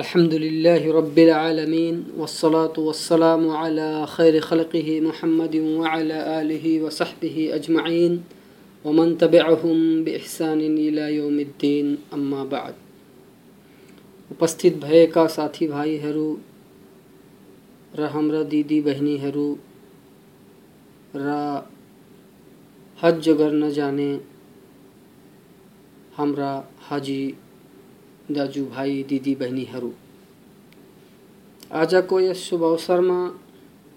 अल्हम्दुलिल्लाहि रब्बिल आलमीन वस्सलातु वस्सलामु अला खैर खल्क़िहि मुहम्मदिन व अला आलिहि व सहबिहि अजमईन व मन तबिअहुम बिइहसानिन इला यौमिद्दीन अम्मा बाद उपस्थित भएका साथी भाइहरू र हाम्रा दिदी बहिनीहरू र हज गर्न जाने हाम्रा हाजी दाजुभाइ दिदीबहिनीहरू आजको यस शुभ अवसर अवसरमा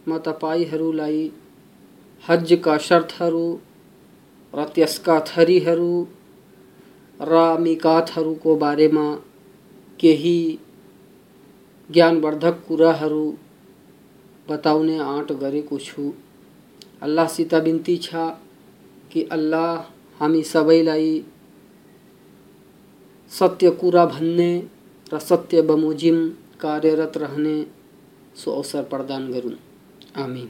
म तपाईँहरूलाई हजका शर्तहरू र त्यसका थरीहरू र मिकातहरूको बारेमा केही ज्ञानवर्धक कुराहरू बताउने आँट गरेको छु। अल्लाहसित बिन्ती छ कि अल्लाह हामी सबैलाई सत्य कुरा भन्ने र सत्य बमोजिम कार्यरत रहने सो अवसर प्रदान गरून्। आमिन।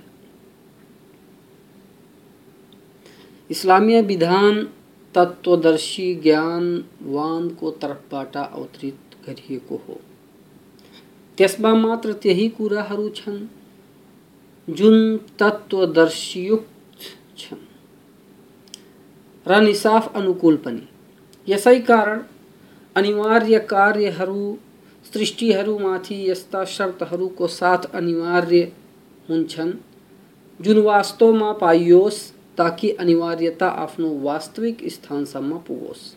इस्लामीय विधान तत्वदर्शी ज्ञानवानको तर्फबाट अवतरित गरिएको हो। त्यसमा मात्र त्यही कुराहरू छन् जुन तत्वदर्शीयुक्त छन्। र निसाफ अनुकूल पनि। यसै कारण अनिवार्य कार्यहरू सृष्टिहरूमाथि यस्ता शर्तहरूको साथ अनिवार्य हुन्छन्। जुन वास्तवमा पाइयोस्, ताकि अनिवार्यता आफ्नो वास्तविक स्थानसम्म पुगोस्।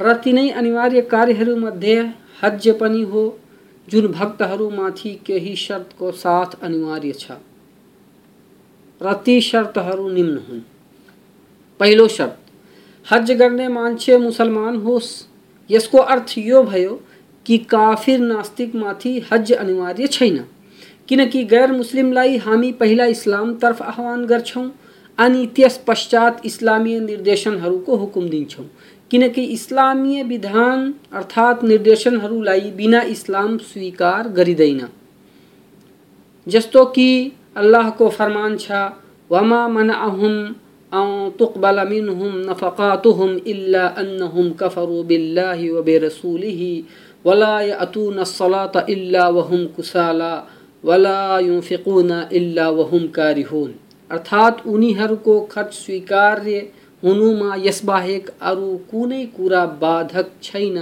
र तिनै अनिवार्य कार्यहरूमध्ये हज पनि हो, जुन भक्तहरूमाथि केही शर्तको साथ अनिवार्य छ। र निम्न हुन्। पहिलो शर्त हज करने मान्छे मुसलमान होस्। यसको अर्थ यो भयो कि काफिर नास्तिकमाथि हज अनिवार्य छैन। किनकि गैर मुस्लिमलाई हामी पहिला इस्लामतर्फ आह्वान गर्छौँ अनि त्यस पश्चात इस्लामीय निर्देशनहरूको हुकुम दिन्छौँ। किनकि इस्लामीय विधान अर्थात् निर्देशनहरूलाई बिना इस्लाम स्वीकार गरिँदैन। जस्तो कि अल्लाहको फरमान छ, वमा मनाहुम तुकबल मिनहुम कारिहून अर्थात् उनीहरूको खर्च स्वीकार्य हुनुमा यसबाहेक अरू कुनै कुरा बाधक छैन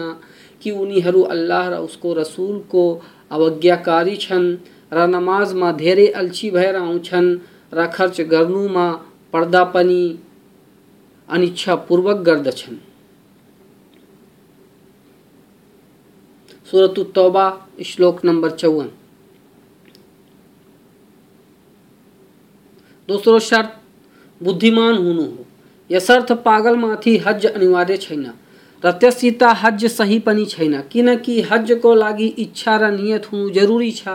कि उनीहरू अल्लाह र उसको रसुलको अवज्ञाकारी छन् र नमाजमा धेरै अल्छी भएर आउँछन् र खर्च गर्नुमा पर्दा पनि अनिच्छापूर्वक गर्दछन् सुरत तौबा, श्लोक नंबर चौवन। दोस्रो शर्त, बुद्धिमान हुनु। हो यसर्थ पागलमाथि हज अनिवार्य छैन। र त्यससित हज सही पनि छैन। किनकि हजको लागि इच्छा र नियत हुनु जरुरी छ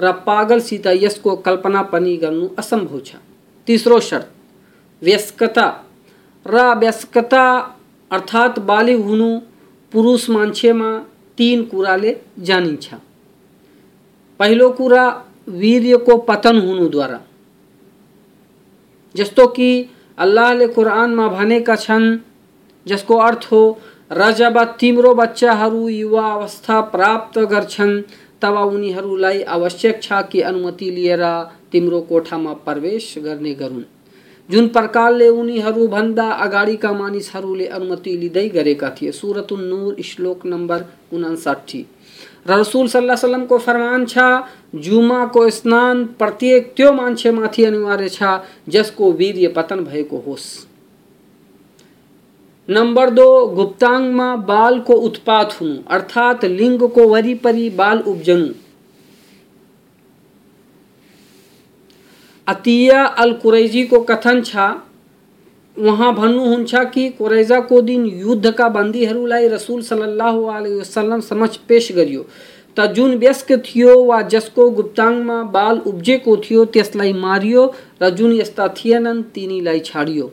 र पागलसित यसको कल्पना पनि गर्नु असम्भव छ। तेस्रो शर्त व्यस्कता। र व्यस्कता अर्थात् बालिग हुनु पुरुष मान्छेमा तीन कुराले जानिन्छ। पहिलो कुरा वीर्यको पतन हुनुद्वारा। जस्तो कि अल्लाहले कुरानमा भनेका छन्, जसको अर्थ हो र जब तिम्रो बच्चाहरू युवा अवस्था प्राप्त गर्छन्, तब उनीहरूलाई आवश्यक छ कि अनुमति लिएर तिम्रो कोठामा प्रवेश गर्ने गरून्। जुन प्रकारले उनीहरूभन्दा अगाडिका मानिसहरूले अनुमति लिँदै गरेका थिए। सुरत नूर, श्लोक नम्बर उनासाठी रसुल सल्लाह सल्लमको फरमान छ जुमाको स्नान प्रत्येक त्यो मान्छेमाथि अनिवार्य छ, जसको वीर्य पतन भएको होस्। नंबर दो गुप्तांग में बाल को उत्पात हुनु लिंग को वरीपरी बाल उब्जनु। अतिया अल कुरैजी को कथन छ उहाँ भन्नुहुन्छ कि कुरैजाको दिन युद्धका बन्दीहरूलाई रसुल सल्लाह वसल्लम समक्ष पेश गरियो। त जुन व्यस्क थियो वा जसको गुप्ताङमा बाल उब्जेको थियो, त्यसलाई मारियो र जुन यस्ता थिएनन्, तिनीलाई छाडियो।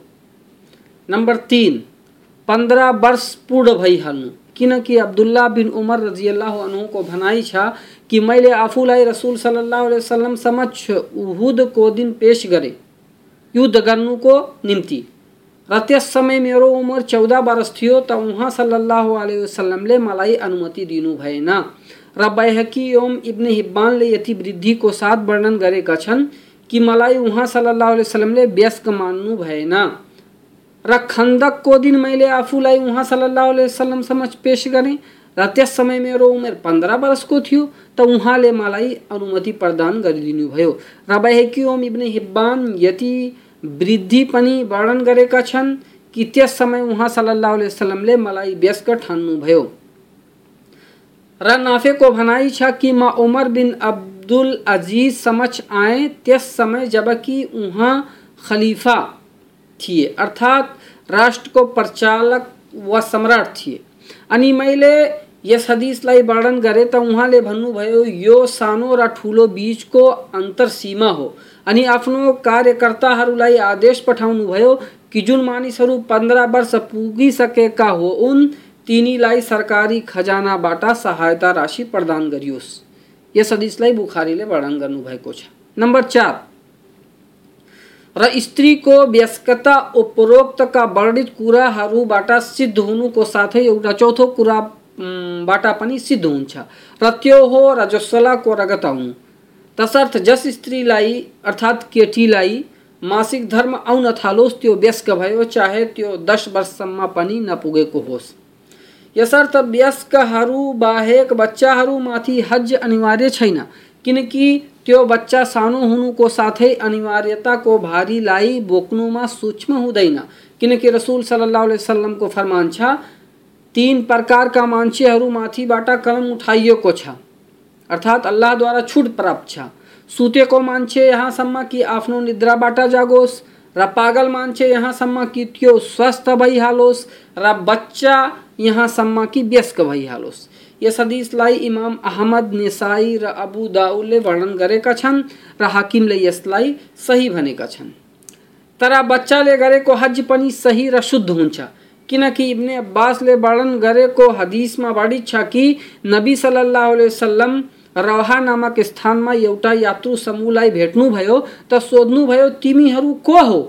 नम्बर तिन, पन्ध्र वर्ष पूर्ण भइहाल्नु। किनकि अब्दुल्ला बिन उमर रजियल्लाह को भनाइ छ कि मैले आफूलाई रसुल सल्लाह वसल्लम समक्ष उहुदको दिन पेश गरेँ युद्ध गर्नुको निम्ति र त्यस समय मेरो उमेर चौध वर्ष थियो त उहाँ सल्लाह वसल्लमले मलाई अनुमति दिनु भएन। र बैहकी एवं इब्न हिब्बानले यति वृद्धिको साथ वर्णन गरेका छन् कि मलाई उहाँ सल्लाह वसल्लमले व्यस्क मान्नु भएन। र खन्दकको दिन मैले आफूलाई उहाँ सल्लाह वसल्लम समक्ष पेश गरेँ र त्यस समय मेरो उमेर पन्ध्र वर्षको थियो, त उहाँले मलाई अनुमति प्रदान गरिदिनु भयो। र बाहेकी ओम इब्ने हिब्बान यति वृद्धि पनि वर्णन गरेका छन् कि त्यस समय उहाँ सल्लाह वसलमले मलाई व्यस्क ठान्नुभयो र नाफेको भनाइ छ कि म उमर बिन अब्दुल अज़ीज़ समक्ष आए, त्यस समय जबकि उहाँ खलीफा थिए, अर्थात राष्ट्र को प्रचालक व सम्राट थिए। अनि मैले यस हदिसलाई वर्णन गरेँ त उहाँले भन्नुभयो यो सानो र ठुलो बिचको अन्तर सीमा हो। अनि आफ्नो कार्यकर्ताहरूलाई आदेश पठाउनुभयो कि जुन मानिसहरू पन्ध्र वर्ष पुगिसकेका हो उन तिनीलाई सरकारी खजानाबाट सहायता राशि प्रदान गरियोस्। यस हदिसलाई बुखारीले वर्णन गर्नुभएको छ। नम्बर चार र स्त्रीको व्यस्कता उपरोक्तका वर्णित कुराहरूबाट सिद्ध हुनुको साथै एउटा चौथो कुरा बाट पनि सिद्ध हुन्छ। र त्यो हो रजस्वलाको रगत हुनु तसर्थ जस स्त्रीलाई, अर्थात् केटीलाई मासिक धर्म आउन थालोस्, त्यो व्यस्क भयो, चाहे त्यो दस वर्षसम्म पनि नपुगेको होस्। यसर्थ व्यस्कहरू बाहेक बच्चाहरूमाथि हज अनिवार्य छैन, किनकि त्यो बच्चा सानो हुनुको साथै अनिवार्यताको भारीलाई बोक्नुमा सूक्ष्म हुँदैन? किनकि रसुल सल्लाह वसल्लमको फरमान छ, तीन प्रकारका मान्छेहरूमाथिबाट कलम उठाइएको छ। अर्थात् अल्लाहद्वारा छुट प्राप्त छ। सुतेको मान्छे यहाँसम्म कि आफ्नो निद्राबाट जागोस्। र पागल मान्छे यहाँसम्म कि त्यो स्वस्थ भइहालोस् र बच्चा यहाँसम्म कि व्यस्क भइहालोस् यस हदिसलाई इमाम अहमद निसाई र अबु दाउदले वर्णन गरेका छन् र हाकिमले यसलाई सही भनेका छन्। तर बच्चाले गरेको हज पनि सही र शुद्ध हुन्छ, किनकि इब्ने अब्बासले वर्णन गरेको हदिसमा बढी छ कि नबी सल्लाह वसल्लम रहा नामक स्थानमा एउटा यात्रु समूहलाई भेट्नुभयो त सोध्नुभयो, तिमीहरू को हो?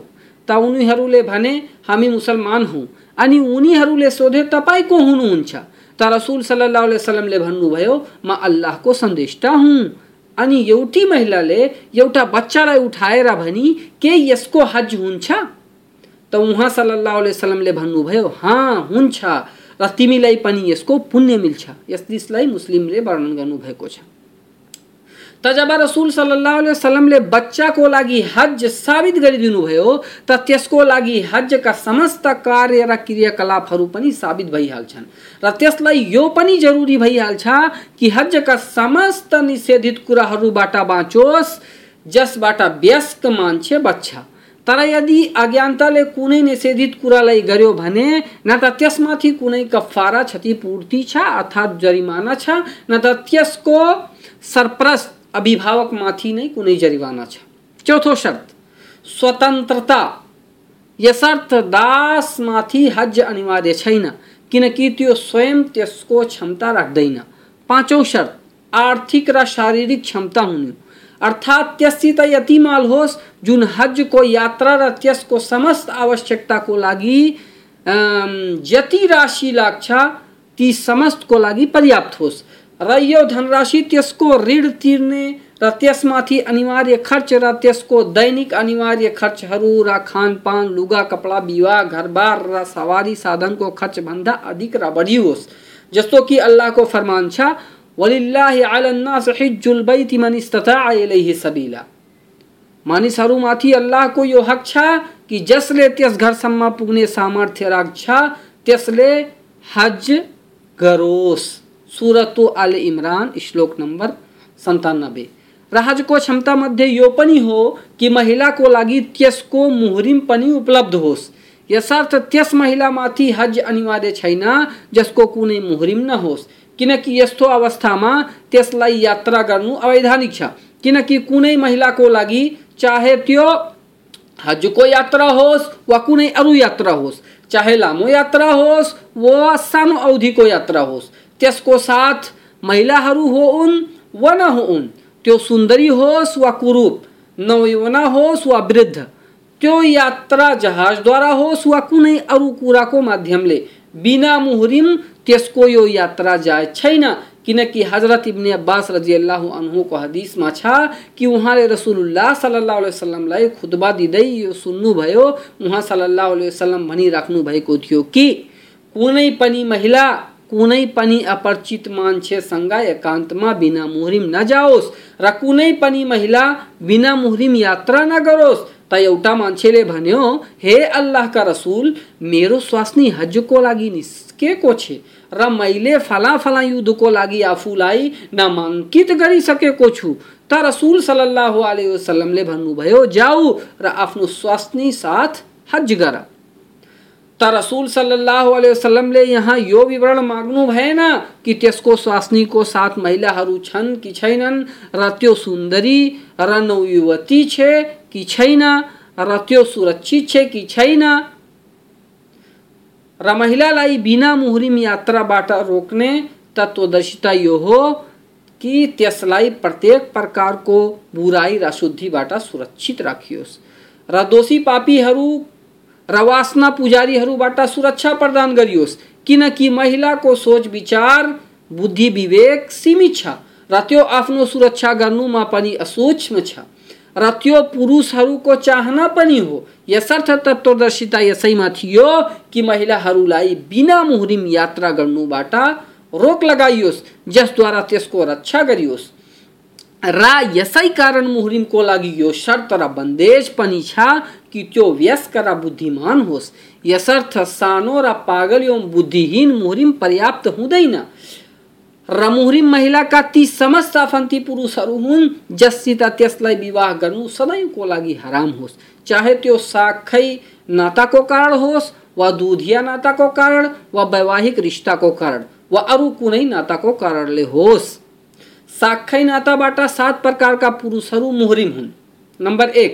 त उनीहरूले भने, हामी मुसलमान हौँ। अनि उनीहरूले सोधे, तपाईँ को हुनुहुन्छ? त रसुल सल्लाह वसलमले भन्नुभयो म अल्लाहको सन्देष्टा हुँ। अनि एउटी महिलाले एउटा बच्चालाई उठाएर भनी, के यसको हज हुन्छ? त उहाँ सल्लाह वसलमले भन्नुभयो हाँ हुन्छ। र तिमीलाई पनि यसको पुण्य मिल्छ। यस दिसलाई मुस्लिमले वर्णन गर्नुभएको छ। त जब रसुल सल्लाह वसलमले बच्चाको लागि हज साबित गरिदिनु भयो, त त्यसको लागि हजका समस्त कार्य र क्रियाकलापहरू पनि साबित भइहाल्छन्। र त्यसलाई यो पनि जरुरी भइहाल्छ कि हजका समस्त निषेधित कुराहरूबाट बाँचोस्, जसबाट व्यस्क मान्छे बच्छ। तर यदि अज्ञानताले कुनै निषेधित कुरालाई गर्यो भने, न त त्यसमाथि कुनै कफारा क्षतिपूर्ति छ अर्थात् जरिमाना छ, न त त्यसको सरप्रस्त अभिभावकमाथि नै कुनै जरिवाना छ। चौथो शर्त स्वतन्त्रता यसर्थ दासमाथि हज अनिवार्य छैन, किनकि त्यो स्वयं त्यसको क्षमता राख्दैन। पाँचौँ शर्त, आर्थिक र शारीरिक क्षमता हुनु। अर्थात् त्यसित यति माल होस्, जुन हजको यात्रा र त्यसको समस्त आवश्यकताको लागि जति राशि लाग्छ, ती समस्तको लागि पर्याप्त होस्। र यो धनराशि त्यसको ऋण तिर्ने र त्यसमाथि अनिवार्य खर्च र त्यसको दैनिक अनिवार्य खर्चहरू र खानपान, लुगा, कपडा, विवाह, घरबार र सवारी साधनको खर्चभन्दा अधिक र बढी होस् जस्तो कि अल्लाहको फरमान छ, वलिल्लाहि अलन्नास हिज्जुल बैति मन इस्तताअ इलैहि सबीला। मानिसहरूमाथि अल्लाहको यो हक छ कि जसले त्यस घरसम्म पुग्ने सामर्थ्य राख्छ, त्यसले हज गरोस्। सुरत आल इमरान, श्लोक नंबर संतानबे र हजको क्षमता मध्ये यो पनि हो कि महिला महिलाको लागि त्यसको मुहरिम पनि उपलब्ध होस्। यसर्थ त्यस महिलामाथि हज अनिवार्य छैन जसको कुनै मुहरिम नहोस् किनकि यस्तो अवस्थामा त्यसलाई यात्रा गर्नु अवैधानिक छ। किनकि कुनै महिलाको लागि चाहे त्यो हजको यात्रा होस् वा कुनै अरू यात्रा होस्, चाहे लामो यात्रा होस् वा सानो अवधिको यात्रा होस् त्यसको साथ? हो वा नहो उन। त्यो सुन्दरी होस् वा कुरूप, नवयुवना होस् वा वृद्ध। त्यो यात्रा जहाज़ द्वारा होस् वा कुनै अरू कुराको माध्यमले। बिना मुहरिम त्यसको यो यात्रा जाय छैन। किनकि हज़रत इब्ने अब्बास रज़ी अल्लाह अनहुको हदिसमा छ कि उहाँले रसुलुल्लाह सल्लाह वसल्लमलाई खुतबा दिँदै यो सुन्नुभयो। उहाँ वसल्लम भनिराख्नु भएको थियो कि कुनै पनि महिला कुनै पनि अपरिचित मान्छेसँग एकान्तमा बिना मुहरिम नजाओस् र कुनै पनि महिला बिना मुहरिम यात्रा नगरोस् त एउटा मान्छेले भन्यो, हे अल्लाहका रसुल, मेरो स्वास्नी हजको लागि निस्केको छ र मैले फला फला युद्धको लागि आफूलाई नामाङ्कित गरिसकेको छु। त रसुल सल्लाह आलैहि भन्नुभयो, जाऊ र आफ्नो स्वास्नी साथ हज गर। त रसूल सल्लाह वसल्लमले यहाँ यो विवरण माग्नु भएन कि त्यसको स्वास्नीको साथ महिलाहरू छन् कि छैनन्, र त्यो सुन्दरी, र नवयुवती छे कि छैन, र सुरक्षित छे कि छैन। र महिलालाई बिना मुहरिम यात्राबाट रोक्ने तत्वदर्शिता यो हो कि त्यसलाई प्रत्येक प्रकारको बुराई र शुद्धिबाट सुरक्षित राखियोस्। र दोषी पापीहरू र वासना पुजारीहरूबाट सुरक्षा प्रदान गरियोस्। किनकि महिलाको सोच विचार, बुद्धि विवेक सीमित छ। र त्यो आफ्नो सुरक्षा गर्नुमा पनि असूक्ष्म छ। र त्यो पुरुषहरूको चाहना पनि हो। यसर्थ तत्वदर्शिता यसैमा थियो कि महिलाहरूलाई बिना मुहरिम यात्रा गर्नुबाट रोक लगाइयोस्, जसद्वारा त्यसको रक्षा गरियोस्। र यसै कारण मुहरिमको लागि यो शर्त र बन्देज पनि छ कि त्यो व्यस्क र बुद्धिमान होस्। यसर्थ सानो र पागल एवं बुद्धिहीन मुहरिम पर्याप्त हुँदैन। र मुहरिम महिलाका ती समस्त आफन्ती पुरुषहरू हुन्, जससित त्यसलाई विवाह गर्नु सदैवको लागि हराम होस्। चाहे त्यो साखै नाताको कारण होस्, वा दुधिया नाताको कारण, वा वैवाहिक रिश्ताको कारण, वा अरू कुनै नाताको कारणले होस्। साखै नाताबाट सात प्रकारका पुरुषहरू मुहरिम हुन्। नंबर एक,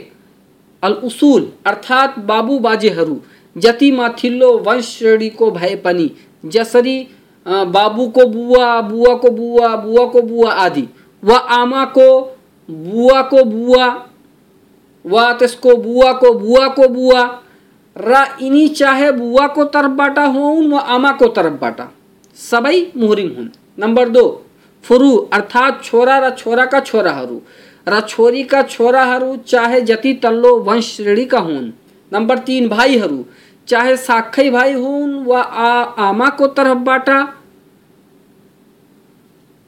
अल उसूल, अर्थात् बाबु बाजेहरू जति माथिल्लो वंश श्रेणीको भए पनि, जसरी बाबू को बुआ बुआ को बुआ बुआ को बुआ आदि, वा आमाको बुवाको बुवा, वा त्यसको बुआ को बुआ र यिनी चाहे बुवाको तर्फबाट हुन् वा आमाको तर्फबाट, सबै मुहरिम हुन्। नम्बर दो फुरु, अर्थात् छोरा र छोराका छोराहरू। र छोरीका छोराहरू चाहे जति तल्लो वंश श्रेणीका हुन्। नम्बर तिन, भाइहरू। चाहे साखै भाइ हुन् वा आ आमाको तर्फबाट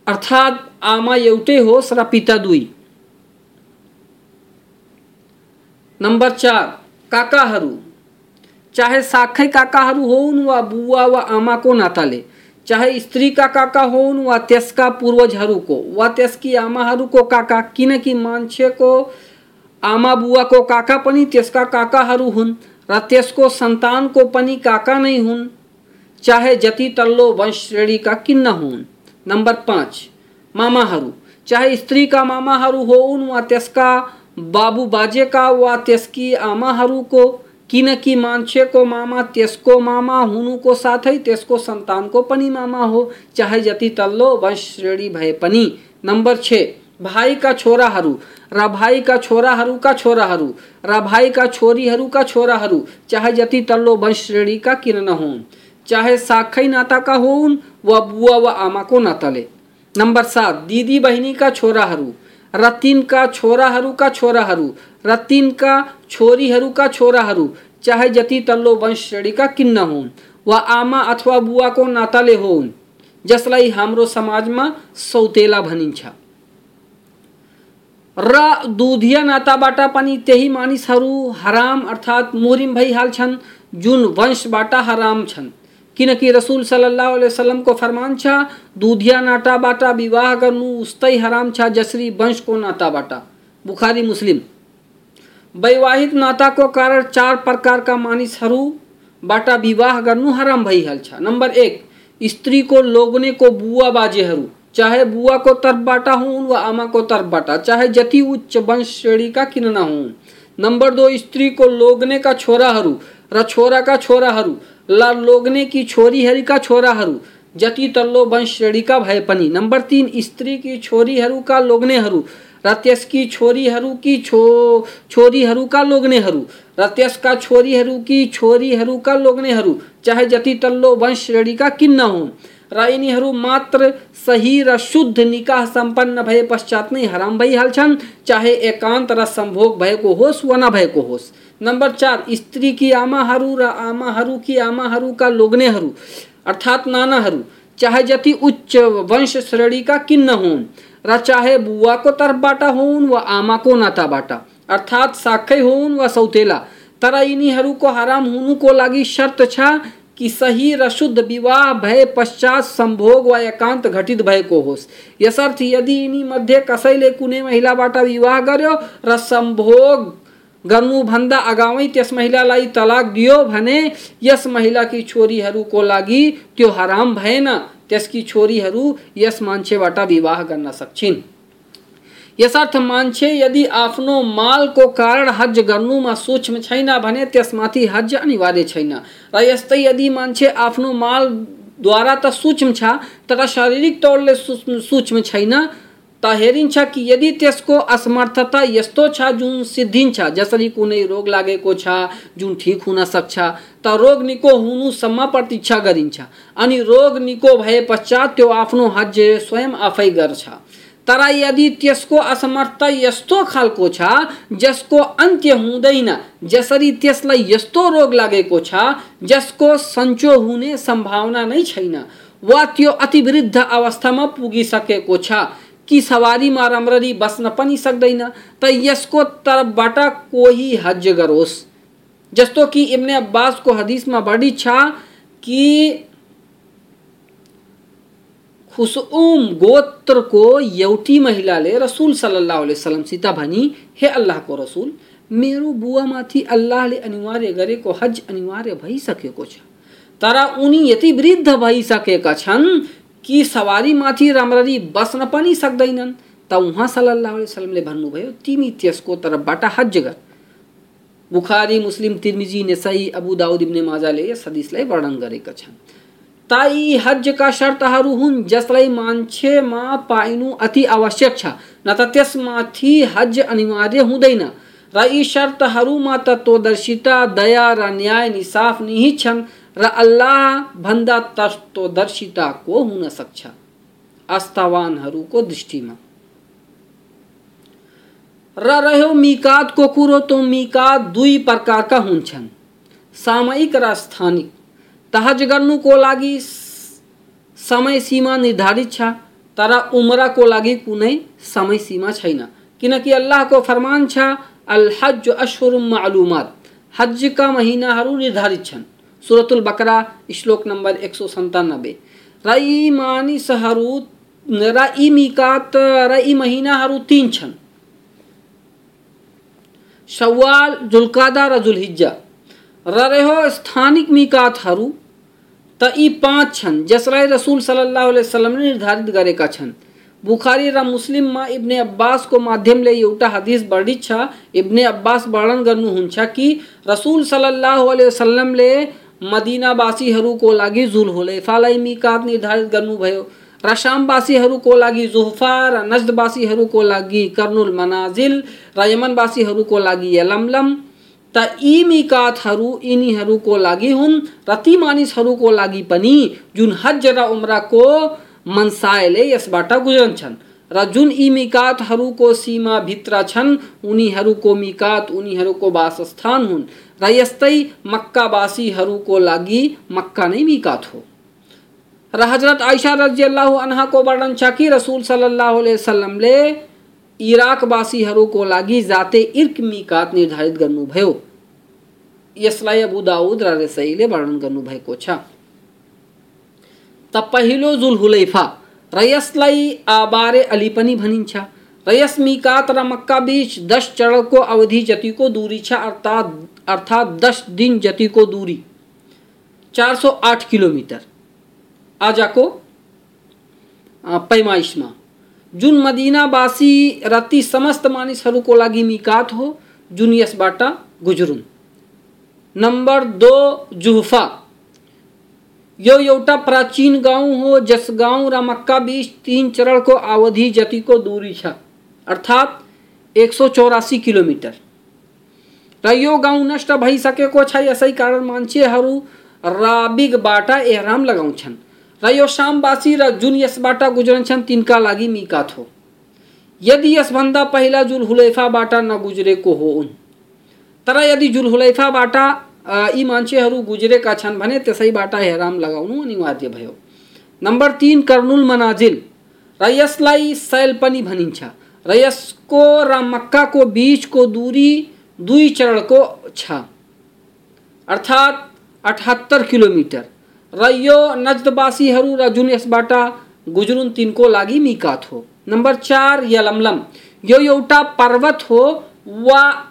अर्थात् आमा एउटै होस् र पिता दुई। नंबर चार, काकाहरू। चाहे साखै काकाहरू हुन् वा बुवा वा आमाको नाताले। चाहे स्त्री का काका हुन् वा त्यसका पूर्वजहरूको, वा त्यसकी आमाहरूको काका किनकि मान्छेको, आमा बुवाको काका पनि त्यसका काकाहरू हुन् र त्यसको सन्तानको पनि काका नै हुन्। चाहे जति तल्लो वंश श्रेणीका किन्न हुन्। नम्बर पाँच, मामाहरू। चाहे स्त्रीका मामाहरू हुन् वा बाबु बाजेका वा त्यसकी आमाहरूको किनकि मान्छेको मामा त्यसको मामा हुनुको साथै त्यसको सन्तानको पनि मामा हो। चाहे जति तल्लो वंश श्रेणी भए पनि। नम्बर छ भाइका छोराहरू र भाइका छोराहरूका छोराहरू र भाइका छोरीहरूका छोराहरू चाहे जति तल्लो वंश श्रेणीका किन नहुन् चाहे साखै नाताका हुन् वा बुवा वा आमाको नाताले नम्बर सात, दिदी बहिनीका छोराहरू र तिनका छोराहरूका छोराहरू र तिनका छोरीहरूका छोराहरू, चाहे जति तल्लो वंश श्रेणीका किन्न हुन् वा आमा अथवा बुवाको नाताले हुन् जसलाई हाम्रो समाजमा सौतेला भनिन्छ। र दुधिया नाताबाट पनि त्यही मानिसहरू हराम अर्थात् मोरिम भइहाल्छन्, जुन वंशबाट हराम छन्। किनकि रसुल सल्लाह वसलमको फरमान छ, दुधिया नाटाबाट विवाह गर्नु उस्तै हराम छ जसरी वंशको नाताबाट। बुखारी, मुस्लिम। वैवाहिक नाता नाताको कारण चार प्रकारका मानिसहरूबाट विवाह गर्नु हराम भइहाल्छ नम्बर एक स्त्रीको लोग्नेको बुवा बाजेहरू चाहे बुवाको तर्फबाट हुन्, वा आमाको तर्फबाट चाहे जति उच्च वंश श्रेणीका किन नहुन् नम्बर दो स्त्रीको लोग्नेका छोराहरू र छोराका छोराहरू ल लोग्नेकी छोरीहरूका छोराहरू जति तल्लो वंश श्रेणीका भए पनि नम्बर तिन स्त्रीकी छोरीहरूका लोग्नेहरू र त्यसकी छोरीहरूकी छो छोरीहरूका लोग्नेहरू र त्यसका छोरीहरूकी छोरीहरूका लोग्नेहरू चाहे जति तल्लो वंश श्रेणीका किन्न हुन् र यिनीहरू मात्र सही र शुद्ध निकाह सम्पन्न भए पश्चात नै हराम भइहाल्छन् चाहे एकान्त र सम्भोग भएको होस् वा नभएको होस् नम्बर चार स्त्रीकी आमाहरू र आमाहरूकी आमाहरूका लोग्नेहरू अर्थात् नानाहरू चाहे जति उच्च वंश श्रेणीका किन्न हुन् र चाहे बुवाको तर्फबाट हुन् वा आमाको नाताबाट अर्थात् साखै हुन् वा सौतेला। तर यिनीहरूको हराम हुनुको लागि शर्त छ कि सही, र शुद्ध विवाह भए पश्चात संभोग वा एकान्त घटित भएको होस्। यसर्थ, यदि यिनी मध्ये कसैले कुनै महिलाबाट विवाह गर्यो, र सम्भोग गर्नुभन्दा अगावै त्यस महिलालाई तलाक दियो भने, यस महिलाकी छोरीहरूको लागि त्यो हराम भएन। त्यसकी छोरीहरू यस मान्छेबाट विवाह गर्न सक्छिन्। यसर्थ मान्छे यदि आफ्नो मालको कारण हज गर्नुमा सूक्ष्म छैन भने त्यसमाथि हज अनिवार्य छैन र यस्तै यदि मान्छे आफ्नो मालद्वारा त सूक्ष्म छ, तर शारीरिक तौरले सूक्ष्म छैन त हेरिन्छ कि यदि त्यसको असमर्थता यस्तो छ, जुन सिद्धिन्छ, जसरी कुनै रोग लागेको छ, जुन ठिक हुन सक्छ, त रोग निको हुनुसम्म प्रतीक्षा गरिन्छ। अनि रोग निको भए पश्चात त्यो आफ्नो हज स्वयं आफै गर्छ। तर यदि त्यसको असमर्थ यस्तो खालको छ, जसको अन्त्य हुँदैन, जसरी त्यसलाई यस्तो रोग लागेको छ, जसको सन्चो हुने सम्भावना नै छैन, वा त्यो अतिवृद्ध अवस्थामा पुगिसकेको छ कि सवारीमा राम्ररी बस्न पनि सक्दैन, त यसको तर्फबाट कोही हज गरोस् जस्तो कि इब्ने अब्बासको हदिसमा बढी छ कि खुसुम गोत्रको एउटी महिलाले रसुल सल्लाह वसलमसित भनी, हे अल्लाहको रसुल, मेरो बुवामाथि अल्लाहले अनिवार्य गरेको हज अनिवार्य भइसकेको छ। तर उनी यति वृद्ध भइसकेका छन् कि सवारीमाथि राम्ररी बस्न पनि सक्दैनन् त उहाँ सल्लाह वसलमले भन्नुभयो तिमी त्यसको तर्फबाट हज गर। Bukhari, Muslim, Tirmidhi, Nasai, Abu Dawud इब्ने माजाले यस हदिसलाई वर्णन गरेका छन्। ताई हज का शर्तहरू हुन्, जसलाई मान्छेमा पाइनु अति आवश्यक छ न त त्यसमाथि हज अनिवार्य हुँदैन। र यी शर्तहरूमा तत्वदर्शिता दया र न्याय निसाफ निहित छन्। अल्लाह भन्दा तत्वदर्शिता को हुन सक्छ? आस्थावानहरूको दृष्टिमा। र रह्यो मिकातको कुरो त मिकात दुई प्रकारका हुन्छन्। सामयिक र स्थानिक। तहज गर्नुको लागि समय सीमा निर्धारित छ, तर उम्रको लागि कुनै समय सीमा छैन। किनकि अल्लाहको फरमान छ, अल हज अशहुर मालूमात। हजका महिनाहरू निर्धारित छन्। सुरतुल बकरा, श्लोक नंबर एक सौ सन्तानब्बे र यी मानिसहरू र यी मिकात र यी महिनाहरू तिन छन्। सवाल जुल्कादा र जुलहिज्जा र रह्यो स्थानिक मिकातहरू त यी पाँच छन् जसलाई रसुल सल्लाह वसलमले निर्धारित गरेका छन्। बुखारी र मुस्लिममा इब्ने अब्बासको माध्यमले एउटा हदिस वर्णित छ। इब्ने अब्बास वर्णन गर्नुहुन्छ कि रसुल सल्लाह वसलमले मदिनावासीहरूको लागि जुल हुलैफालाई मिकात निर्धारित गर्नुभयो र शामवासीहरूको लागि जुहफा र नजदवासीहरूको लागि कर्नुल मनाजिल र यमनवासीहरूको लागि यलमलम। त यी मिकातहरू यिनीहरूको लागि हुन् र ती मानिसहरूको लागि पनि जुन हज र उम्राको मनसायले यसबाट गुजरन्छन्। र जुन यी मिकातहरूको सीमाभित्र छन् उनीहरूको मिकात उनीहरूको वासस्थान हुन्। र यस्तै मक्कावासीहरूको लागि मक्का नै मिकात हो। र हज़रत आयशा रज़ी अल्लाह अनहाको वर्णन छ कि रसुल सल्लाह वसलमले इराकवासीहरूको लागि जाते इर्क मिकात निर्धारित गर्नुभयो। यसलाई अबु दाउद र रसैले वर्णन गर्नुभएको छ। त पहिलो जुल हुलैफा र यसलाई आबारे अली पनि भनिन्छ र मक्का बीच दस चरण को अवधि जति को दूरी छ, अर्थात् अर्थात् दस दिन जतिको दूरी। चार सौ आठ किलोमिटर। आजको पैमाइसमा जुन मदिनावासी र ती समस्त मानिसहरूको लागि मिकात हो, जुन यसबाट गुज्रुन्। नंबर दो, जुहफा। यो एउटा प्राचीन गाँव हो, जस गाँव र बीच तीन चरण को अवधि जति को दूरी छ। अर्थात एक सौ चौरासी किलोमिटर। र यो गाउँ नष्ट भइसकेको छ, यसै कारण मान्छेहरू राबिगबाट एहराम लगाउँछन्। र यो शामवासी र जुन यसबाट गुज्रन्छन्, तिनका लागि मिकात हो यदि यसभन्दा पहिला जुलहुलैफाबाट नगुज्रेको हो उन तर यदि जुलहुलैफाबाट यी मान्छेहरू गुज्रेका छन् भने त्यसैबाट एहराम लगाउनु अनिवार्य भयो। नम्बर तिन, कर्नुल मनाजिल। र यसलाई सैल पनि भनिन्छ। र यसको र मक्काको बिचको दूरी दुई चरणको छ। अर्थात् अठहत्तर किलोमिटर। र यो नजदवासीहरू र जुन यसबाट गुज्रुन तिनको लागि मिकात हो। नम्बर चार, यलमलम। यो एउटा पर्वत हो वा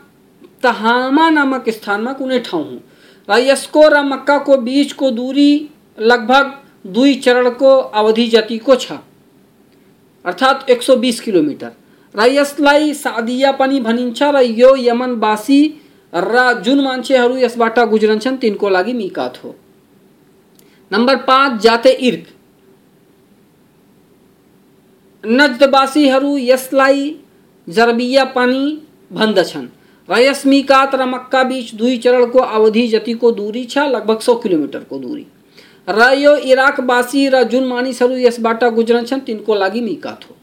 तहामा नामक स्थानमा कुनै ठाउँ हो। यसको र मक्काको बिचको दूरी लगभग दुई चरण को अवधि जतिको छ। अर्थात एक सौ बिस किलोमिटर। र यसलाई सादिया पनि भनिन्छ र यो यमनवासी र जुन मान्छेहरू यसबाट गुज्रन्छन्, तिनको लागि मिकात हो। नम्बर पाँच, जाते इर्क। नजदवासीहरू यसलाई जरबिया पनि भन्दछन्। र यस मिकात र मक्का बीच दुई चरण को, अवधि जति को दूरी छ, लगभग सौ किलोमीटर को दूरी। र यो इराकवासी र जुन मानिसहरू यसबाट गुज्रन्छन् तिनको लागि मिकात हो।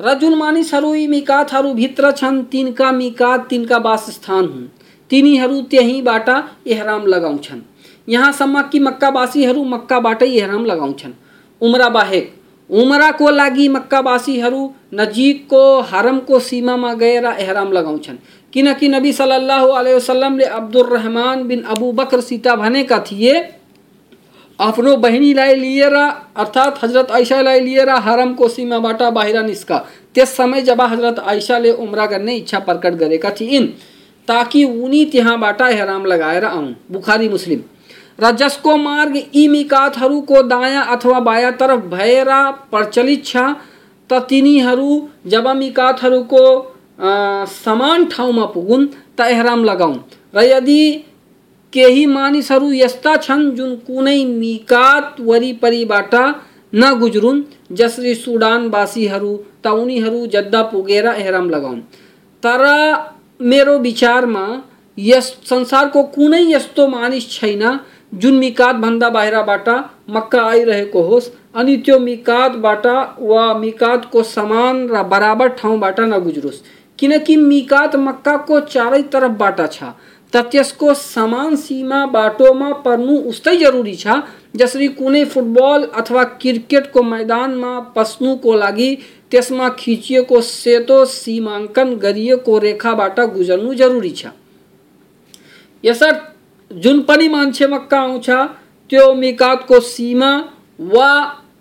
र जुन मानिसहरू यी मिकातहरूभित्र छन्, तिनका मिकात, तिनका वासस्थान हुन्। तिनीहरू त्यहीँबाट एहराम लगाउँछन्। यहाँसम्म कि मक्कावासीहरू मक्काबाटै एहराम लगाउँछन्। उम्रा बाहेक उमराको लागि मक्कावासीहरू नजिकको हरमको सीमामा गएर एहराम लगाउँछन् किनकि नबी सल्लल्लाहु अलैहि वसल्लमले अब्दुल रहमान बिन अबू बकर सीता भनेका थिए आफ्नो बहिनीलाई लिएर, अर्थात् हज़रत ऐसालाई लिएर हरमको सीमाबाट बाहिर निस्का। त्यस समय जब हज़रत ऐसाले उम्रा गर्ने इच्छा प्रकट गरेका थिइन् ताकि उनी त्यहाँबाट हेराम लगाएर आउन् बुखारी मुस्लिम। र जसको मार्ग यी मिकातहरूको दायाँ अथवा बायाँ तरफ़ भएर प्रचलित छ त तिनीहरू जब मिकातहरूको समान ठाउँमा पुगुन् त एहराम लगाउन्। र यदि केही मानिसहरू यस्ता छन् जुन कुनै मिकात वरिपरिबाट नगुज्रुन् जसरी सुडानवासीहरू त उनीहरू जद्दा पुगेर एहराम लगाउन्। तर मेरो विचारमा यस संसारको कुनै यस्तो मानिस छैन जुन मिकातभन्दा बाहिरबाट मक्का आइरहेको होस्। अनि त्यो मिकातबाट वा मिकातको समान र बराबर ठाउँबाट नगुज्रोस्। किनकि मिकात मक्काको चारै तरफबाट छ। त त्यसको समान सीमा बाटोमा पर्नु उस्तै जरुरी छ, जसरी कुनै फुटबल अथवा क्रिकेटको मैदानमा पस्नुको लागि त्यसमा खिचिएको सेतो सीमाङ्कन गरिएको रेखाबाट गुजर्नु जरुरी छ। यसर्थ जुन पनि मान्छे मक्का आउँछ त्यो मिकातको सीमा वा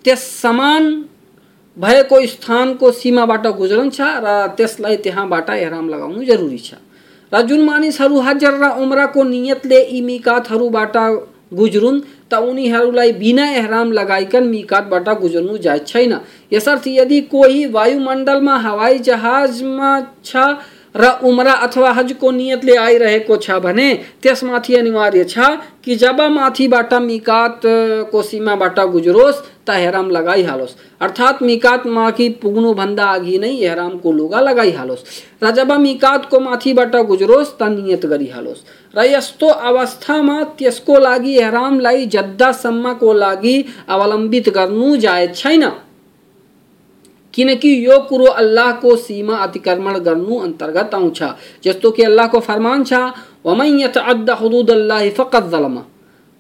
त्यस समान भएको स्थानको सीमाबाट गुज्रन्छ र त्यसलाई त्यहाँबाट हेराम लगाउनु जरुरी छ। र जुन मानिसहरू हज र उम्राको नियतले यी मिकातहरूबाट गुज्रुन् त उनीहरूलाई बिना एहराम लगाइकन मिकातबाट गुज्रनु जायज छैन। यसर्थ यदि कोही वायुमण्डलमा हवाई जहाजमा छ र उम्रा अथवा हजको नियतले आइरहेको छ भने, त्यसमाथि अनिवार्य छ कि जब माथिबाट मिकातको सीमाबाट गुज्रोस्, त हेराम लगाइहालोस् अर्थात् मिकातमाथि पुग्नुभन्दा अघि नै हेरामको लुगा लगाइहालोस् र जब मिकातको माथिबाट गुज्रोस्, त नियत गरिहालोस् र यस्तो अवस्थामा त्यसको लागि हेरामलाई जद्दासम्मको लागि अवलम्बित गर्नु जायज़ छैन। किनकि यो कुरो अल्लाहको सीमा अतिक्रमण गर्नु अंतर्गत आउँछ? जस्तो कि अल्लाहको फरमान छ, वमन यतअद्द हुदुदल्लाहि फकद ज़लम।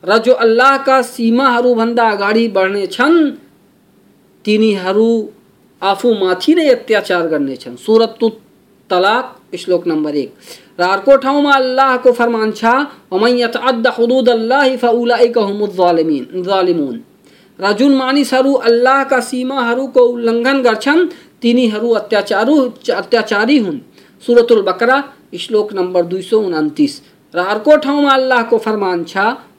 र जो अल्लाहका सीमाहरूभन्दा अगाडि बढ्ने छन् तिनीहरू आफूमाथि नै अत्याचार गर्नेछन्। सुरत तलाक श्लोक नम्बर एक। र अर्को ठाउँमा अल्लाहको फरमान छ, वमन यतअद्द हुदुदल्लाहि फउलाइक हुमुज जालिमुन। र जुन मानिसहरू अल्लाहका सीमाहरूको उल्लङ्घन गर्छन् तिनीहरू अत्याचारु अत्याचारी हुन् सुरतुल बकरा श्लोक नम्बर दुई सौ उन्तिस र अर्को ठाउँमा अल्लाहको फरमान छ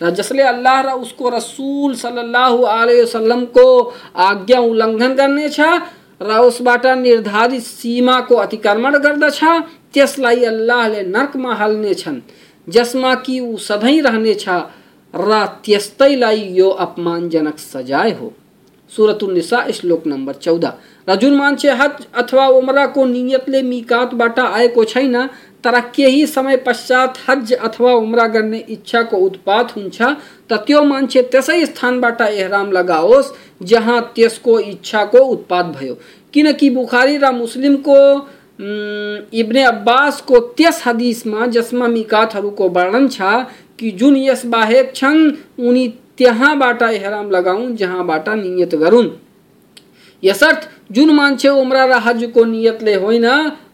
र जसले अल्लाह र उसको रसूल सल्लल्लाहु अलैहि वसल्लम को आज्ञा उल्लंघन गर्ने छ र उसबाट निर्धारित सीमाको अतिक्रमण गर्दछ त्यसलाई अल्लाहले नर्कमा हाल्नेछन् जसमा कि ऊ सधैँ रहनेछ र त्यस्तैलाई यो अपमानजनक सजाय हो। सुरतुन्निसा श्लोक नम्बर चौध र जुन मान्छे हज अथवा उमराको नियतले मिकातबाट आएको छैन, तर केही समय पश्चात हज अथवा उम्रा गर्ने इच्छाको उत्पात हुन्छ त त्यो मान्छे त्यसै स्थानबाट एहराम लगाओस्, जहाँ त्यसको इच्छाको उत्पात भयो। किनकि बुखारी र मुस्लिमको इब्ने अब्बासको त्यस हदिसमा जसमा मिकातहरूको वर्णन छ कि जुन यस बाहेक छन्, उनी एहराम लगाउन् जहाँबाट नियत गरून् यसर्थ, जुन मान्छे उम्रा र हजको नियतले होइन,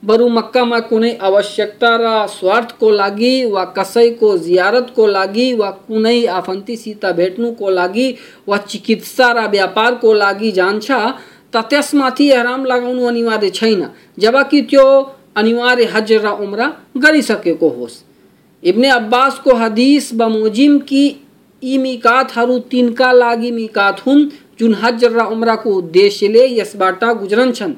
बरु मक्कामा कुनै आवश्यकता र स्वार्थको लागि वा कसैको जियारतको लागि वा कुनै आफन्तीसित भेट्नुको लागि वा चिकित्सा र व्यापारको लागि जान्छ त्यसमाथि एहराम लगाउनु अनिवार्य छैन। जबकि त्यो अनिवार्य हज र उम्रा गरिसकेको होस्। इब्ने अब्बासको हदिस बमोजिम कि यी मिकातहरू तिनका लागि मिकात हुन्, जुन हज र उम्राको उद्देश्यले यसबाट गुज्रन्छन्।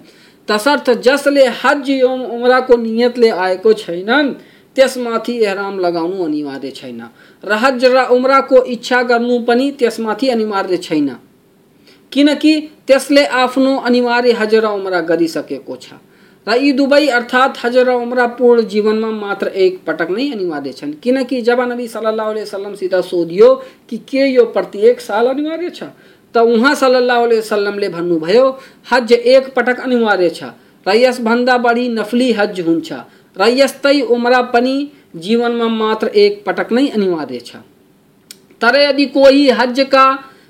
तसर्थ, जसले हज एवं उम्राको नियतले आएको छैनन्, त्यसमाथि एहराम लगाउनु अनिवार्य छैन। र हज र उम्राको इच्छा गर्नु पनि त्यसमाथि अनिवार्य छैन। किनकि त्यसले आफ्नो अनिवार्य हज र उम्रा गरिसकेको छ। र यी दुवै अर्थात् हज र उम्रा पूर्ण जीवनमा मात्र एक पटक नै अनिवार्य छन्। किनकि जब नबी सल्लाह वसलमसित सोधियो कि के यो प्रत्येक साल अनिवार्य छ, त उहाँ सल्लाह वसलमले भन्नुभयो, हज एक पटक अनिवार्य छ, र यसभन्दा बढी नफली हज हुन्छ, र यस्तै उम्रा पनि जीवनमा मात्र एक पटक नै अनिवार्य छ। तर यदि कोही हजका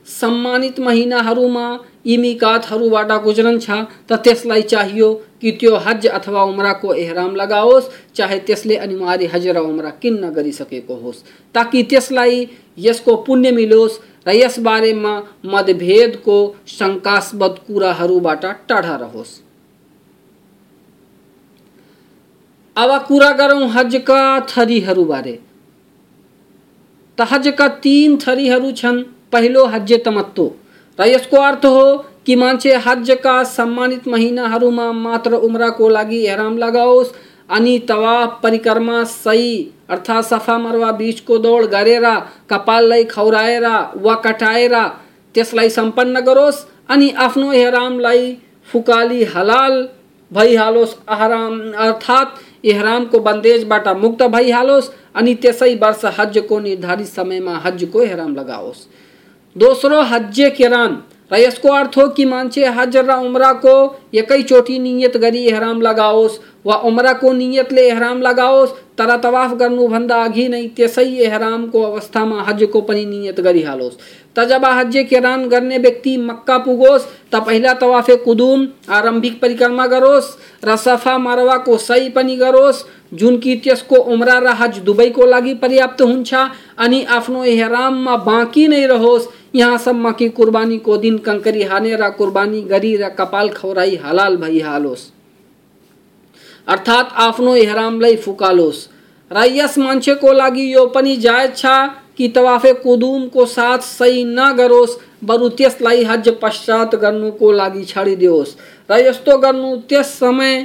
सम्मानित महिनाहरूमा यी मिकातहरूबाट गुज्रन्छ त त्यसलाई चाहियो कि त्यो हज अथवा उम्राको एहराम लगाओस्, चाहे त्यसले अनिवार्य हज र उम्रा किन्न गरिसकेको होस्। ताकि त्यसलाई यसको पुण्य मिलोस् र यसबारेमा मतभेदको शङ्कास्पद कुराहरूबाट टाढा रहोस्। अब कुरा गरौँ हजका थरीहरूबारे। त हजका तीन थरीहरू छन्। पहिलो हज तमत्तो र यसको अर्थ हो कि मान्छे हजका सम्मानित महिनाहरूमा मात्र उम्राको लागि एहराम लगाओस्, अनि तवाफ, परिक्रमा सही, अर्थात् सफ़ा मरवा बिचको दौड गरेर, कपाललाई खौराएर वा कटाएर त्यसलाई सम्पन्न गरोस्, अनि आफ्नो एहरामलाई फुकाली हलाल भइहालोस्, अहराम, अर्थात् एहरामको बन्देजबाट मुक्त भइहालोस्, अनि त्यसै वर्ष हजको निर्धारित समयमा हजको एहराम लगाओस्। दोस्रो हज्जे किरान र यसको अर्थ हो कि मान्छे हज र उम्राको एकैचोटि नियत गरी एहराम लगाओस्। को उम्राको नियतले एहराम लगाओस्, तर तवाफ गर्नुभन्दा अघि नै त्यसै एहरामको अवस्थामा हजको पनि नियत गरिहालोस् त जब हज किरान करने व्यक्ति मक्का पुगोस्, त पहिला तवाफे कुदुम आरंभिक परिक्रमा गरोस् र सफ़ा मरवाको सही पनि गरोस् जुन कि त्यसको उम्रा र हज दुबई को लागि पर्याप्त हुन्छ, अनि आफ्नो एहराममा बाँकी नै रहोस्। यहाँसम्म कि कुर्बानीको दिन कङ्करी हानेर, कुर्बानी गरी र कपाल खौराई, हलाल भइहालोस् अर्थात् आफ्नो एहरामलाई फुकालोस्। र यस मान्छेको लागि यो पनि जायज़ छ कि तवाफे कुदुमको साथ सही नगरोस् बरु त्यसलाई हज पश्चात गर्नुको लागि छाडिदियोस् र यस्तो गर्नु त्यस समय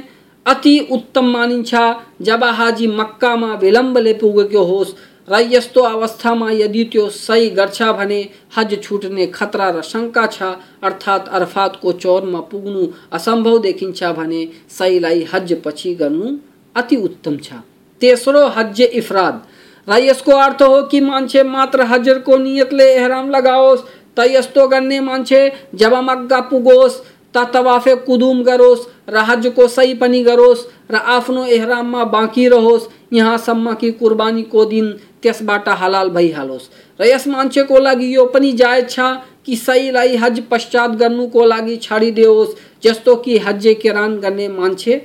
अति उत्तम मानिन्छ जब हाजी मक्कामा विलम्बले पुगेको होस् र यस्तो अवस्थामा यदि त्यो सही गर्छ भने हज छुट्ने खतरा र शङ्का छ, अर्थात् अर्फातको चौरमा पुग्नु असम्भव देखिन्छ भने सहीलाई हज पछि गर्नु अति उत्तम छ। तेस्रो हज इफराद। र अर्थ हो कि मान्छे मात्र हजरको नियतले एहराम लगाओस् त यस्तो गर्ने मान्छे जब मक्का पुगोस् त तवाफे कुदुम गरोस्, र हजको सही पनि गरोस्, र आफ्नो एहराममा बाँकी रहोस्, यहाँसम्म कि कुर्बानीको दिन त्यसबाट हलाल भइहालोस् र यस मान्छेको लागि यो पनि जायज़ छ कि सहीलाई हज पश्चात गर्नुको लागि छाडिदियोस् जस्तो कि हज किरान गर्ने मान्छे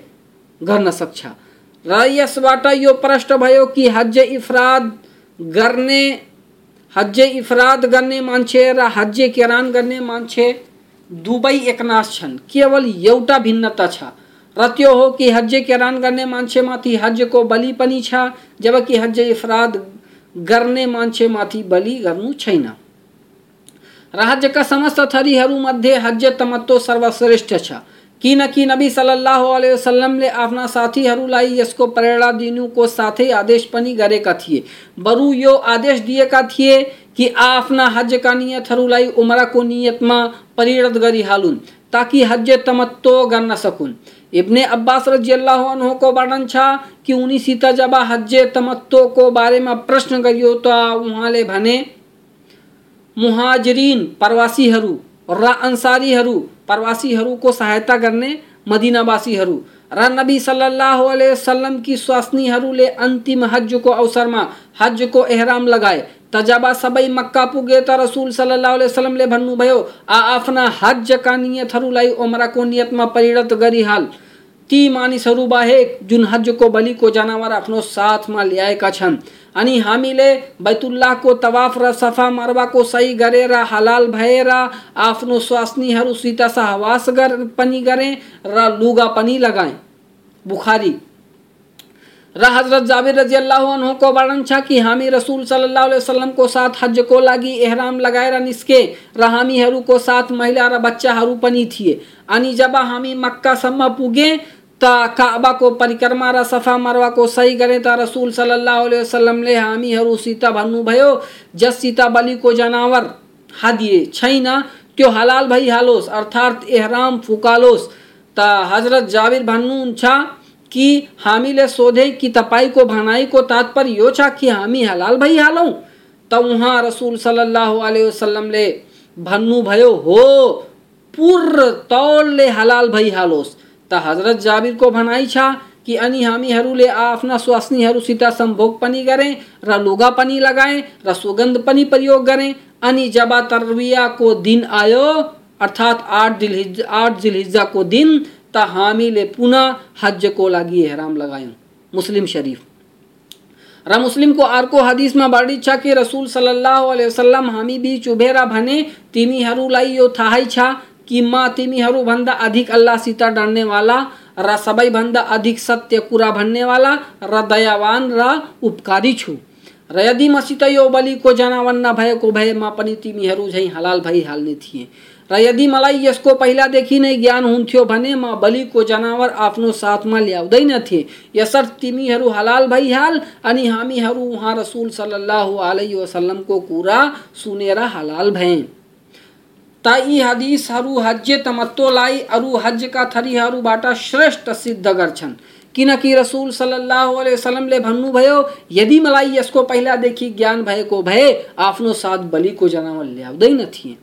गर्न सक्छ र यसबाट यो प्रश्न भयो कि हज इफराद गर्ने हज इफराद गर्ने मान्छे र हज किरान गर्ने मान्छे दुवै एकनाश छन्। केवल एउटा भिन्नता छ। र त्यो हो कि हज किरान गर्ने मान्छेमाथि हजको बलि पनि छ जबकि हज इफराद गर्ने मान्छेमाथि बलि गर्नु छैन। र हजका समस्त थरीहरूमध्ये हज तमत्तो सर्वश्रेष्ठ छ। किनकि नबी अलैहि वसल्लमले आफ्ना साथीहरूलाई यसको प्रेरणा दिनुको साथै आदेश पनि गरेका थिए। बरु यो आदेश दिएका थिए कि आफ्ना हजका नियतहरूलाई उमराको नियतमा परिणत गरिहालुन्, ताकि हज तमत्तो गर्न सकुन्। इब्ने अब्बास रज़ी अल्लाह को वर्णन छ कि उनीसित जब हज बारे में प्रश्न गरियो त उहाँले भने, मुहाजरिन, प्रवासीहरू प्रवासी अन्सारीहरू प्रवासीहरूको सहायता गर्ने मदिनावासीहरू र नबी सल्लल्लाहु अलैहि वसल्लम की स्वास्नीहरूले अन्तिम हजको अवसरमा हजको एहराम लगाए। तजाबा जब सबै मक्का पुगे त रसुल सल्लल्लाहु अलैहि वसल्लमले भन्नुभयो आ आफ्ना हजका नियतहरूलाई उमराको नियतमा परिणत गरिहाल ती मानिसहरू बाहेक जुन हजको बलिको जनावर आफ्नो साथमा ल्याएका छन् अनि हामीले बैतुल्लाहको तवाफ र सफ़ा मरवाको सही गरेर, हलाल भएर आफ्नो स्वास्नीहरूसित सहवास गर, पनि गरेँ र लुगा पनि लगाएँ। बुखारी। र हज़रत जाबिर रज़ी अल्लाह को वर्णन छ कि हामी रसुल सल्लल्लाहु अलैहि वसल्लम को साथ हज को लागि एहराम लगाएर निस्के र हामीहरूको साथ महिला र बच्चाहरू पनि थिए। अनि जब हामी मक्कासम्म पुगे त काबाको परिक्रमा र सफ़ा मरवाको सही गरे त रसुल सल्लल्लाहु अलैहि वसल्लमले हामीहरूसित भन्नुभयो जससित बलिको जनावर हादिए छैन, त्यो हलाल भइहालोस् अर्थात् एहराम फुकालोस्। त हज़रत जाबिर भन्नुहुन्छ कि हामीले सोधे कि तपाईँको भनाइको तात्पर्य यो छ कि हामी हलाल भइहालौँ त उहाँ रसुल सल्लल्लाहु अलैहि वसल्लमले भन्नुभयो हो पूर्ण तौलले हलाल भइहालोस् त हज़रत जाबिरको भनाइ छ कि अनि हामीहरूले आफ्ना स्वास्नीहरूसित सम्भोग पनि गरेँ र लुगा पनि लगाएँ, र सुगन्ध पनि प्रयोग गरेँ अनि जब तरवियाको दिन आयो, अर्थात् आठ दिल आठ जिलहिज्जाको दिन, त हामीले पुनः हजको लागि एहराम लगायौँ। मुस्लिम शरीफ। र मुस्लिमको अर्को हदिसमा वर्णित छ कि रसुल सल्लल्लाहु अलैहि वसल्लम हामी बिच उभेर भने तिमीहरूलाई यो थाहै छ कि म तिमीहरूभन्दा अधिक अल्लाहसित डर्नेवाला र सबैभन्दा अधिक सत्य कुरा भन्नेवाला र दयावान र उपकारी छु। र यदि मसित यो बलिको जनावर नभएको भए म पनि तिमीहरू झैँ हलाल भइहाल्ने थिएँ। र यदि मलाई यसको पहिलादेखि नै ज्ञान हुन्थ्यो भने म बलिको जनावर आफ्नो साथमा ल्याउँदैन थिएँ। यसर्थ तिमीहरू हलाल भइहाल अनि हामीहरू उहाँ रसुल सल्लल्लाहु अलैहि वसल्लमको कुरा सुनेर हलाल भएँ। ता यी हदिसहरू हज तमत्तोलाई अरू हजका थरीहरूबाट श्रेष्ठ सिद्ध गर्छन् किनकि रसुल सल्लल्लाहु अलैहि वसल्लमले भन्नुभयो यदि मलाई यसको पहिलादेखि ज्ञान भएको भए, आफ्नो साथ बलिको जनावर ल्याउँदैन थिएँ।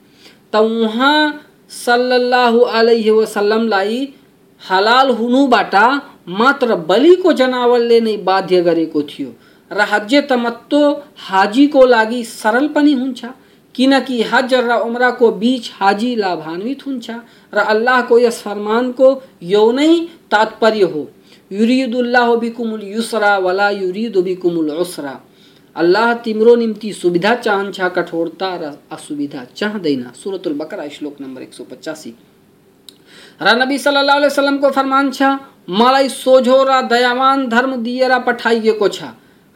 त उहाँ सल्लल्लाहु अलैहि वसल्लमलाई हलाल हुनुबाट मात्र बलिको जनावरले नै बाध्य गरेको थियो। र हज तमत्तो हाजीको लागि सरल पनि हुन्छ। किनकि हज र उम्राको बीच हाजी लाभान्वित हुन्छ र अल्लाहको यस फरमानको यो नै तात्पर्य हो। युरिदुल्लाह बिकुमुल युसरा वला युरिदु बिकुमुल उसरा। अल्लाह तिम्रो निम्ति सुविधा चाहन्छ, कठोरता र असुविधा चाहँदैन सुरतुल बकरा, श्लोक नम्बर एक सौ पचासी। र नबी सल्लल्लाहु अलैहि वसल्लमको फरमान छ मलाई सोझो र दयावान धर्म दिएर पठाइएको छ।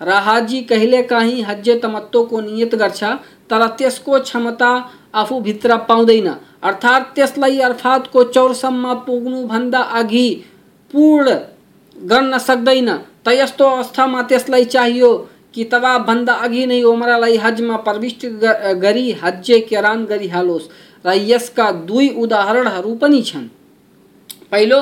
र हाजी कहिलेकाहीँ हज तमत्तोको नियत गर्छ, तर त्यसको क्षमता आफूभित्र पाउँदैन। अर्थात् त्यसलाई अर्थात्को चौरसम्म पुग्नुभन्दा अघि पूर्ण गर्न सक्दैन। त यस्तो अवस्थामा त्यसलाई चाहियो कि भन्दा अघि नै उमरालाई हजमा प्रविष्ट गरी हज्जे केरान गरिहालोस् र यसका दुई उदाहरणहरू पनि छन्। पहिलो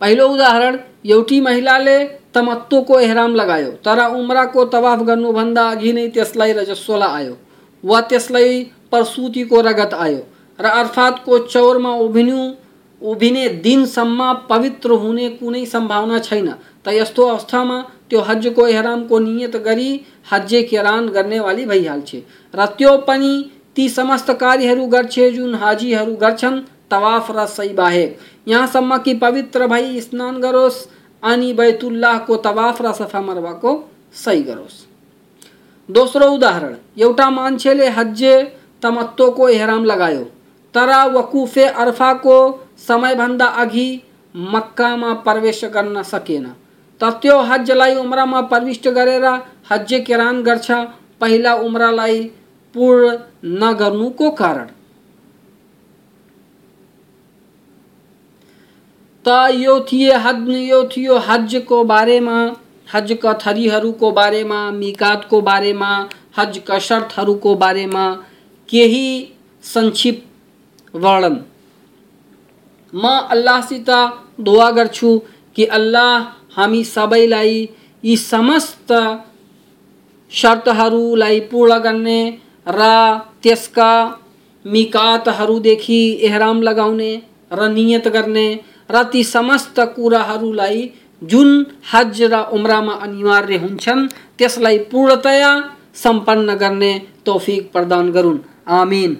पहिलो उदाहरण, एउटी महिलाले तमत्तोको एहराम लगायो। तर उम्राको तवाफ गर्नुभन्दा अघि नै त्यसलाई रजस्वला आयो वा त्यसलाई प्रसुतिको रगत आयो। र अर्थात्को चौरमा उभिनु, उभिने दिनसम्म पवित्र हुने कुनै सम्भावना छैन। त यस्तो अवस्थामा त्यो हजको एहरामको नियत गरी हज्जे केरान गर्नेवाली भइहाल्छ। र त्यो पनि ती समस्त कार्यहरू गर्छे जुन हाजीहरू गर्छन्, तवाफ र सही बाहेक। यहाँसम्म कि पवित्र भई स्नान गरोस् अनि बैतुल्लाहको तवाफ र सफ़ा मरवाको सही गरोस् दोस्रो उदाहरण एउटा मान्छेले हज्जे तमत्तोको एहराम लगायो। तर वकुफे अर्फाको समयभन्दा अघि मक्कामा प्रवेश गर्न सकेन। त त्यो हजलाई उम्रामा प्रविष्ट गरेर हज किरान गर्छ, पहिला उम्रालाई पूर्ण नगर्नुको कारण। त यो थिए हज यो थियो हजको बारेमा हजका थरीहरूको बारेमा मिकातको बारेमा हजका शर्तहरूको बारेमा केही संक्षिप्त वर्णन। म अल्लाहसित दुआ गर्छु कि अल्लाह हामी सबैलाई यी समस्त शर्तहरूलाई पूर्ण गर्ने र, त्यसका मिकातहरूदेखि एहराम लगाउने, र नियत गर्ने र ती समस्त कुराहरूलाई जुन हज र उम्रामा अनिवार्य हुन्छन्, त्यसलाई पूर्णतया सम्पन्न गर्ने तौफिक प्रदान गरून्। आमिन।